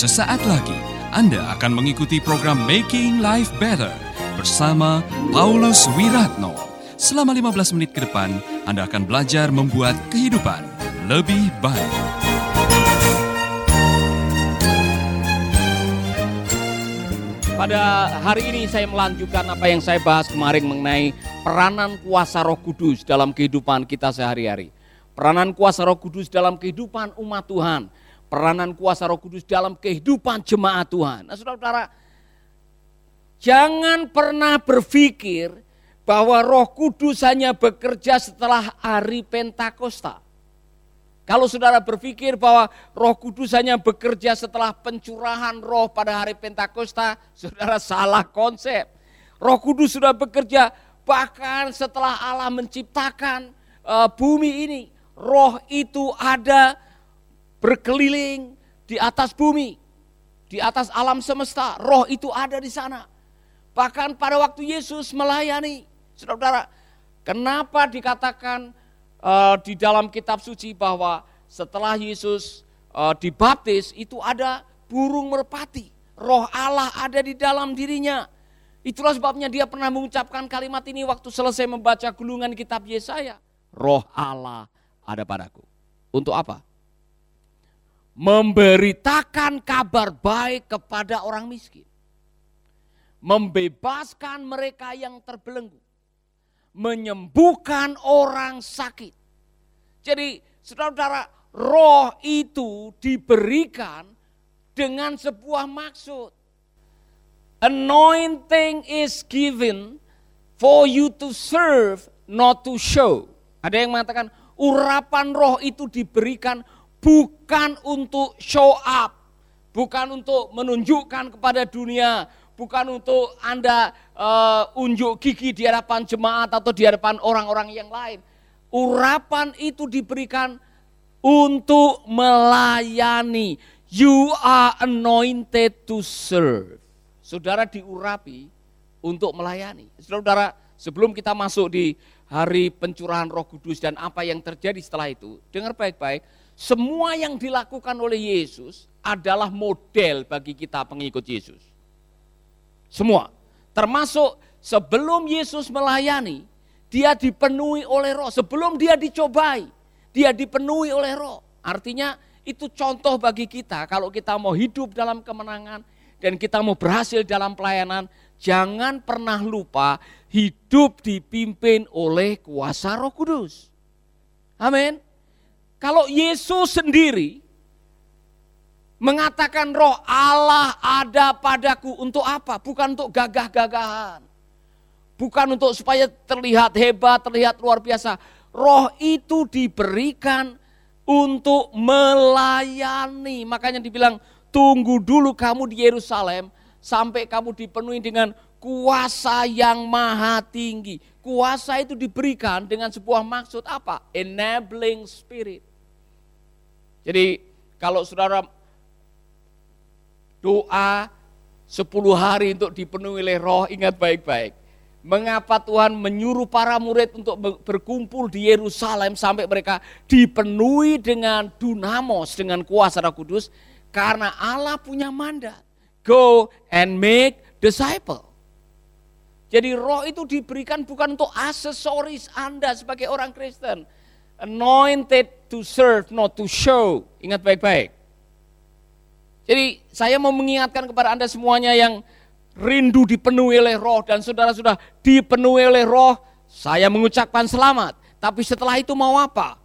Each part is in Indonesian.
Sesaat lagi Anda akan mengikuti program Making Life Better bersama Paulus Wiratno. Selama 15 menit ke depan, Anda akan belajar membuat kehidupan lebih baik. Pada hari ini saya melanjutkan apa yang saya bahas kemarin mengenai peranan kuasa Roh Kudus dalam kehidupan kita sehari-hari. Peranan kuasa Roh Kudus dalam kehidupan umat Tuhan. Peranan kuasa Roh Kudus dalam kehidupan jemaat Tuhan. Nah, Saudara-saudara, jangan pernah berpikir bahwa Roh Kudus hanya bekerja setelah hari Pentakosta. Kalau saudara berpikir bahwa roh kudus hanya bekerja setelah pencurahan roh pada hari Pentakosta, saudara salah konsep. Roh kudus sudah bekerja bahkan setelah Allah menciptakan uh, bumi ini. Roh itu ada berkeliling di atas bumi, di atas alam semesta. Roh itu ada di sana. Bahkan pada waktu Yesus melayani, saudara-saudara, kenapa dikatakan uh, di dalam kitab suci bahwa setelah Yesus uh, dibaptis itu ada burung merpati. Roh Allah ada di dalam dirinya. Itulah sebabnya dia pernah mengucapkan kalimat ini waktu selesai membaca gulungan kitab Yesaya. Roh Allah ada padaku. Untuk apa? Memberitakan kabar baik kepada orang miskin. Membebaskan mereka yang terbelenggu menyembuhkan orang sakit. Jadi saudara-saudara, roh itu diberikan dengan sebuah maksud. Anointing is given for you to serve, not to show. Ada yang mengatakan urapan roh itu diberikan bukan untuk show up, bukan untuk menunjukkan kepada dunia, bukan untuk Anda uh, unjuk gigi di hadapan jemaat atau di hadapan orang-orang yang lain. Urapan itu diberikan untuk melayani. You are anointed to serve. Saudara diurapi untuk melayani. Saudara, sebelum kita masuk di hari pencurahan Roh Kudus dan apa yang terjadi setelah itu, dengar baik-baik, semua yang dilakukan oleh Yesus adalah model bagi kita pengikut Yesus. Semua. Termasuk sebelum Yesus melayani, dia dipenuhi oleh roh. Sebelum dia dicobai, dia dipenuhi oleh roh. Artinya itu contoh bagi kita kalau kita mau hidup dalam kemenangan dan kita mau berhasil dalam pelayanan, jangan pernah lupa hidup dipimpin oleh kuasa Roh Kudus. Amin. Kalau Yesus sendiri mengatakan roh Allah ada padaku untuk apa? Bukan untuk gagah-gagahan. Bukan untuk supaya terlihat hebat, terlihat luar biasa. Roh itu diberikan untuk melayani. Makanya dibilang tunggu dulu kamu di Yerusalem sampai kamu dipenuhi dengan kuasa yang maha tinggi. Kuasa itu diberikan dengan sebuah maksud apa? Enabling spirit. Jadi kalau saudara doa 10 hari untuk dipenuhi oleh roh, ingat baik-baik. Mengapa Tuhan menyuruh para murid untuk berkumpul di Yerusalem sampai mereka dipenuhi dengan dunamos, dengan kuasa roh kudus? Karena Allah punya mandat. Go and make disciple. Jadi roh itu diberikan bukan untuk aksesoris Anda sebagai orang Kristen. Anointed to serve, not to show. Ingat baik-baik. Jadi saya mau mengingatkan kepada Anda semuanya yang rindu dipenuhi oleh roh dan saudara sudah dipenuhi oleh roh, saya mengucapkan selamat. Tapi setelah itu mau apa?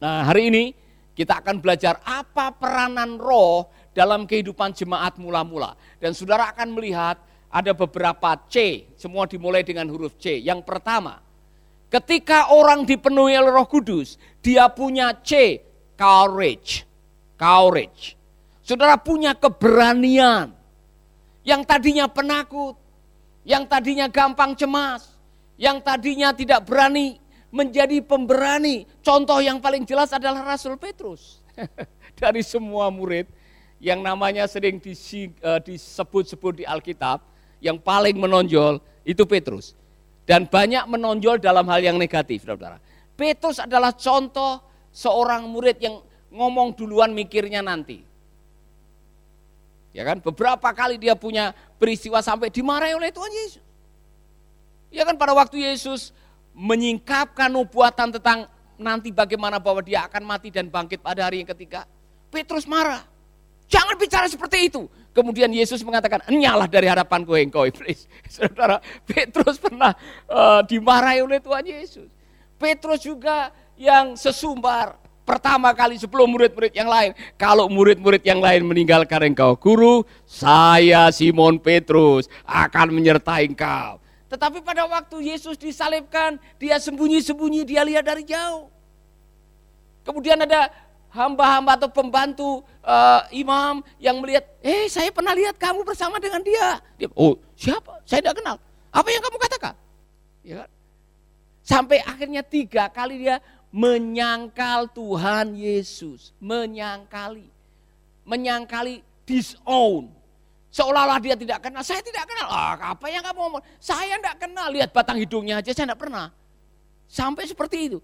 Nah hari ini kita akan belajar apa peranan roh dalam kehidupan jemaat mula-mula. Dan saudara akan melihat ada beberapa C, semua dimulai dengan huruf C. Yang pertama, ketika orang dipenuhi oleh roh kudus, dia punya C, courage. Courage. Saudara punya keberanian. Yang tadinya penakut, yang tadinya gampang cemas, yang tadinya tidak berani menjadi pemberani. Contoh yang paling jelas adalah Rasul Petrus. Dari semua murid yang namanya sering eh, disebut-sebut di Alkitab, yang paling menonjol itu Petrus. Dan banyak menonjol dalam hal yang negatif, saudara. Petrus adalah contoh seorang murid yang ngomong duluan mikirnya nanti. Ya kan, beberapa kali dia punya peristiwa sampai dimarahi oleh Tuhan Yesus. Ya kan pada waktu Yesus menyingkapkan nubuatan tentang nanti bagaimana bahwa dia akan mati dan bangkit pada hari yang ketiga. Petrus marah. Jangan bicara seperti itu. Kemudian Yesus mengatakan, enyalah dari hadapanku engkau iblis. Saudara, Petrus pernah uh, dimarahi oleh Tuhan Yesus. Petrus juga yang sesumbar pertama kali sebelum murid-murid yang lain. Kalau murid-murid yang lain meninggalkan engkau, guru, saya Simon Petrus akan menyertai engkau. Tetapi pada waktu Yesus disalibkan, dia sembunyi-sembunyi, dia lihat dari jauh. Kemudian ada hamba-hamba atau pembantu uh, imam yang melihat, eh saya pernah lihat kamu bersama dengan dia. dia oh siapa? Saya tidak kenal. Apa yang kamu katakan? Ya kan? Sampai akhirnya tiga kali dia menyangkal Tuhan Yesus. Menyangkali. Menyangkali disown. Seolah-olah dia tidak kenal. Saya tidak kenal. Ah, apa yang kamu ngomong? Saya tidak kenal. Lihat batang hidungnya aja saya tidak pernah. Sampai seperti itu.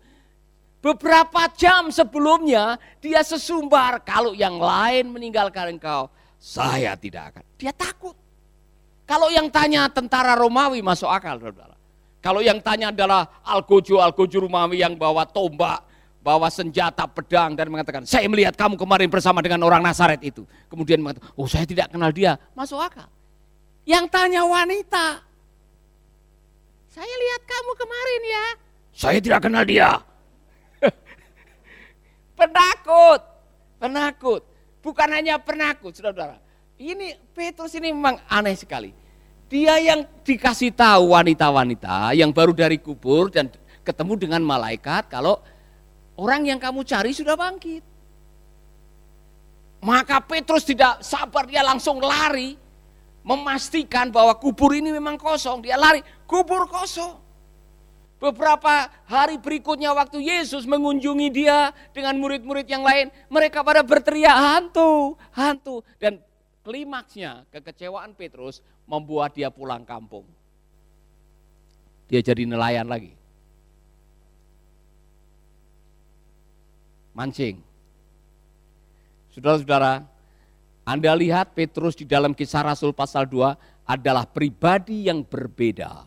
Beberapa jam sebelumnya dia sesumbar. Kalau yang lain meninggalkan engkau, saya tidak akan. Dia takut. Kalau yang tanya tentara Romawi masuk akal. Kalau yang tanya adalah Algojo, Algojo Romawi yang bawa tombak, bawa senjata pedang dan mengatakan, saya melihat kamu kemarin bersama dengan orang Nasaret itu. Kemudian mengatakan, oh saya tidak kenal dia. Masuk akal. Yang tanya wanita, saya lihat kamu kemarin ya. Saya tidak kenal dia. Penakut, penakut. Bukan hanya penakut, saudara-saudara. Ini Petrus ini memang aneh sekali. Dia yang dikasih tahu wanita-wanita yang baru dari kubur dan ketemu dengan malaikat kalau Orang yang kamu cari sudah bangkit. Maka Petrus tidak sabar, dia langsung lari. Memastikan bahwa kubur ini memang kosong. Dia lari, kubur kosong. Beberapa hari berikutnya waktu Yesus mengunjungi dia dengan murid-murid yang lain. Mereka pada berteriak, hantu, hantu. Dan klimaksnya kekecewaan Petrus membuat dia pulang kampung. Dia jadi nelayan lagi. mancing. Saudara-saudara, Anda lihat Petrus di dalam kisah Rasul pasal 2 adalah pribadi yang berbeda.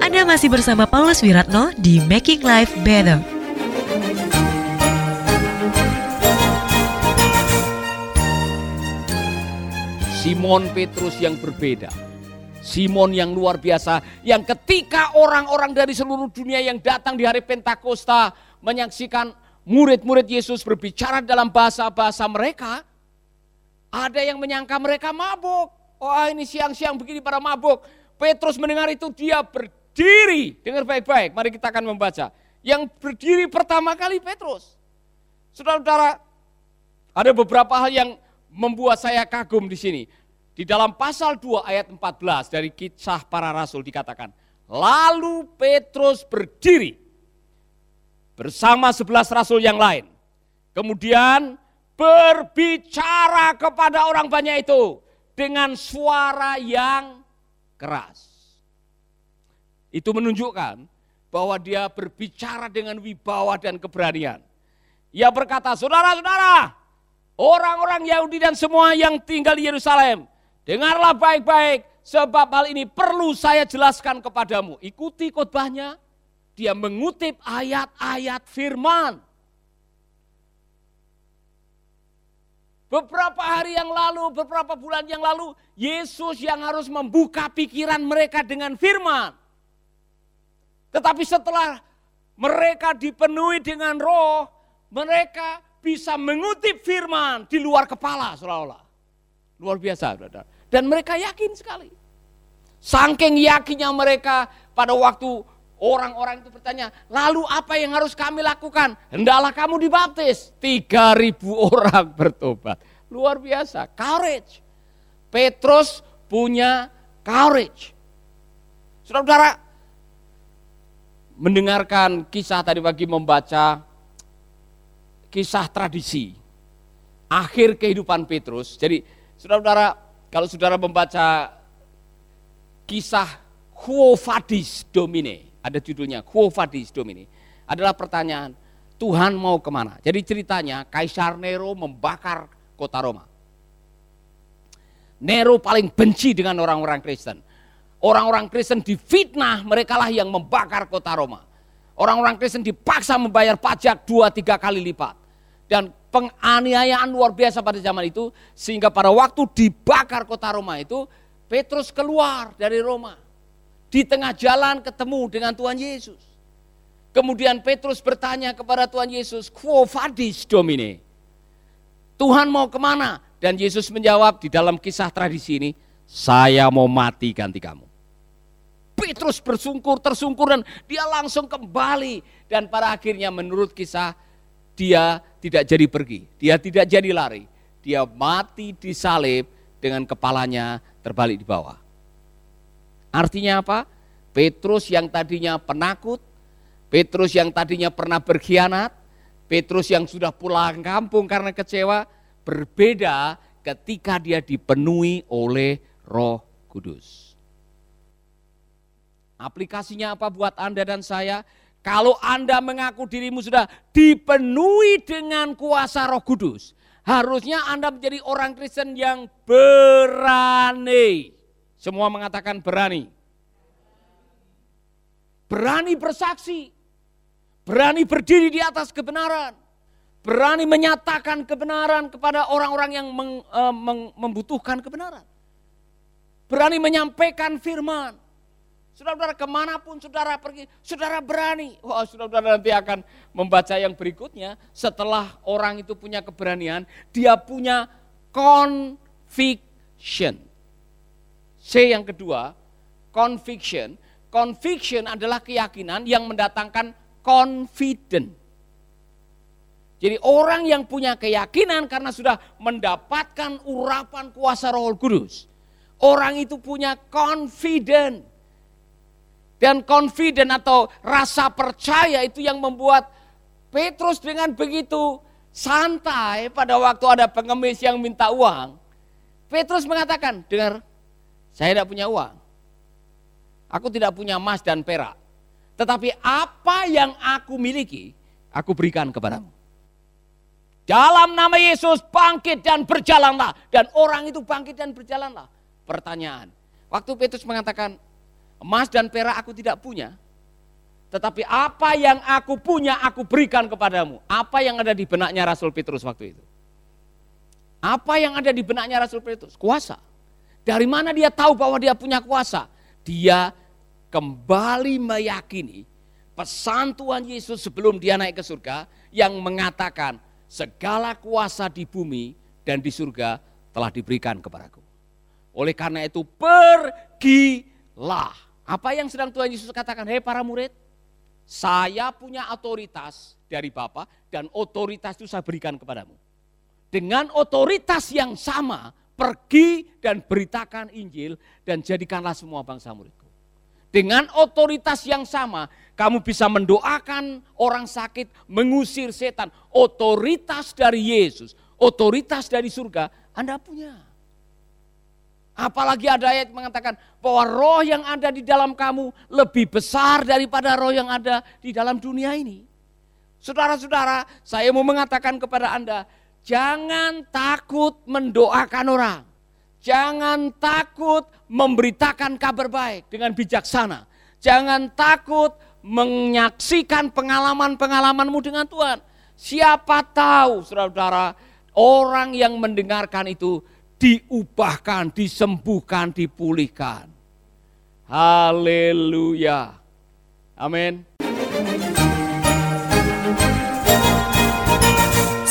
Anda masih bersama Paulus Wiratno di Making Life Better. Simon Petrus yang berbeda. Simon yang luar biasa, yang ketika orang-orang dari seluruh dunia yang datang di hari Pentakosta menyaksikan murid-murid Yesus berbicara dalam bahasa-bahasa mereka, ada yang menyangka mereka mabuk. Oh ini siang-siang begini para mabuk. Petrus mendengar itu dia berdiri. Dengar baik-baik, mari kita akan membaca. Yang berdiri pertama kali Petrus. Saudara-saudara, ada beberapa hal yang membuat saya kagum di sini. Di dalam pasal 2 ayat 14 dari kisah para rasul dikatakan, Lalu Petrus berdiri bersama sebelas rasul yang lain. Kemudian berbicara kepada orang banyak itu dengan suara yang keras. Itu menunjukkan bahwa dia berbicara dengan wibawa dan keberanian. Ia berkata, saudara-saudara, orang-orang Yahudi dan semua yang tinggal di Yerusalem, dengarlah baik-baik, sebab hal ini perlu saya jelaskan kepadamu. Ikuti khotbahnya, dia mengutip ayat-ayat firman. Beberapa hari yang lalu, beberapa bulan yang lalu, Yesus yang harus membuka pikiran mereka dengan firman. Tetapi setelah mereka dipenuhi dengan roh, mereka bisa mengutip firman di luar kepala seolah-olah. Luar biasa, Dan mereka yakin sekali. Saking yakinnya mereka pada waktu Orang-orang itu bertanya, lalu apa yang harus kami lakukan? Hendaklah kamu dibaptis. 3000 orang bertobat. Luar biasa, courage. Petrus punya courage. Saudara-saudara, mendengarkan kisah tadi pagi membaca kisah tradisi. Akhir kehidupan Petrus. Jadi saudara-saudara, kalau saudara membaca kisah Quo Vadis Domine, ada judulnya Quo Vadis Domini, adalah pertanyaan, Tuhan mau ke mana. Jadi ceritanya Kaisar Nero membakar kota Roma. Nero paling benci dengan orang-orang Kristen. Orang-orang Kristen difitnah, merekalah yang membakar kota Roma. Orang-orang Kristen dipaksa membayar pajak dua tiga kali lipat. Dan penganiayaan luar biasa pada zaman itu, sehingga pada waktu dibakar kota Roma itu, Petrus keluar dari Roma. Di tengah jalan ketemu dengan Tuhan Yesus. Kemudian Petrus bertanya kepada Tuhan Yesus, Quo vadis domine? Tuhan mau ke mana? Dan Yesus menjawab di dalam kisah tradisi ini, saya mau mati ganti kamu. Petrus bersungkur, tersungkur dan dia langsung kembali. Dan pada akhirnya menurut kisah dia tidak jadi pergi, dia tidak jadi lari. Dia mati di salib dengan kepalanya terbalik di bawah. Artinya apa? Petrus yang tadinya penakut, Petrus yang tadinya pernah berkhianat, Petrus yang sudah pulang kampung karena kecewa, berbeda ketika dia dipenuhi oleh Roh Kudus. Aplikasinya apa buat Anda dan saya? Kalau Anda mengaku dirimu sudah dipenuhi dengan kuasa Roh Kudus, harusnya Anda menjadi orang Kristen yang berani. Semua mengatakan berani. Berani bersaksi. Berani berdiri di atas kebenaran. Berani menyatakan kebenaran kepada orang-orang yang meng, uh, meng, membutuhkan kebenaran. Berani menyampaikan firman Saudara-saudara ke mana pun saudara pergi, saudara berani. Wah saudara-saudara nanti akan membaca yang berikutnya. Setelah orang itu punya keberanian, dia punya conviction. C yang kedua, conviction. Conviction adalah keyakinan yang mendatangkan confident. Jadi orang yang punya keyakinan karena sudah mendapatkan urapan kuasa roh kudus. Orang itu punya confident dan confident atau rasa percaya itu yang membuat Petrus dengan begitu santai pada waktu ada pengemis yang minta uang. Petrus mengatakan, dengar, saya tidak punya uang. Aku tidak punya emas dan perak. Tetapi apa yang aku miliki, aku berikan kepadamu. Dalam nama Yesus bangkit dan berjalanlah. Dan orang itu bangkit dan berjalanlah. Pertanyaan, waktu Petrus mengatakan, Emas dan perak aku tidak punya. Tetapi apa yang aku punya aku berikan kepadamu. Apa yang ada di benaknya Rasul Petrus waktu itu? Apa yang ada di benaknya Rasul Petrus? Kuasa. Dari mana dia tahu bahwa dia punya kuasa? Dia kembali meyakini pesan Tuhan Yesus sebelum dia naik ke surga yang mengatakan segala kuasa di bumi dan di surga telah diberikan kepadaku. Oleh karena itu pergilah apa yang sedang Tuhan Yesus katakan? Hei para murid, saya punya otoritas dari Bapa dan otoritas itu saya berikan kepadamu. Dengan otoritas yang sama, pergi dan beritakan Injil dan jadikanlah semua bangsa muridku. Dengan otoritas yang sama, kamu bisa mendoakan orang sakit, mengusir setan. Otoritas dari Yesus, otoritas dari surga, Anda punya. Apalagi ada ayat mengatakan bahwa roh yang ada di dalam kamu lebih besar daripada roh yang ada di dalam dunia ini. Saudara-saudara, saya mau mengatakan kepada Anda, jangan takut mendoakan orang. Jangan takut memberitakan kabar baik dengan bijaksana. Jangan takut menyaksikan pengalaman-pengalamanmu dengan Tuhan. Siapa tahu, saudara-saudara, orang yang mendengarkan itu diubahkan, disembuhkan, dipulihkan. Haleluya. Amin.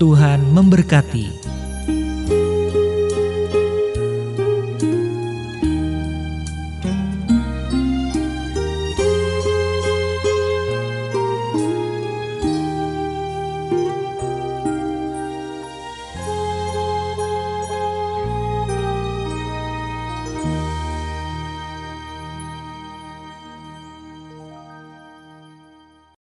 Tuhan memberkati.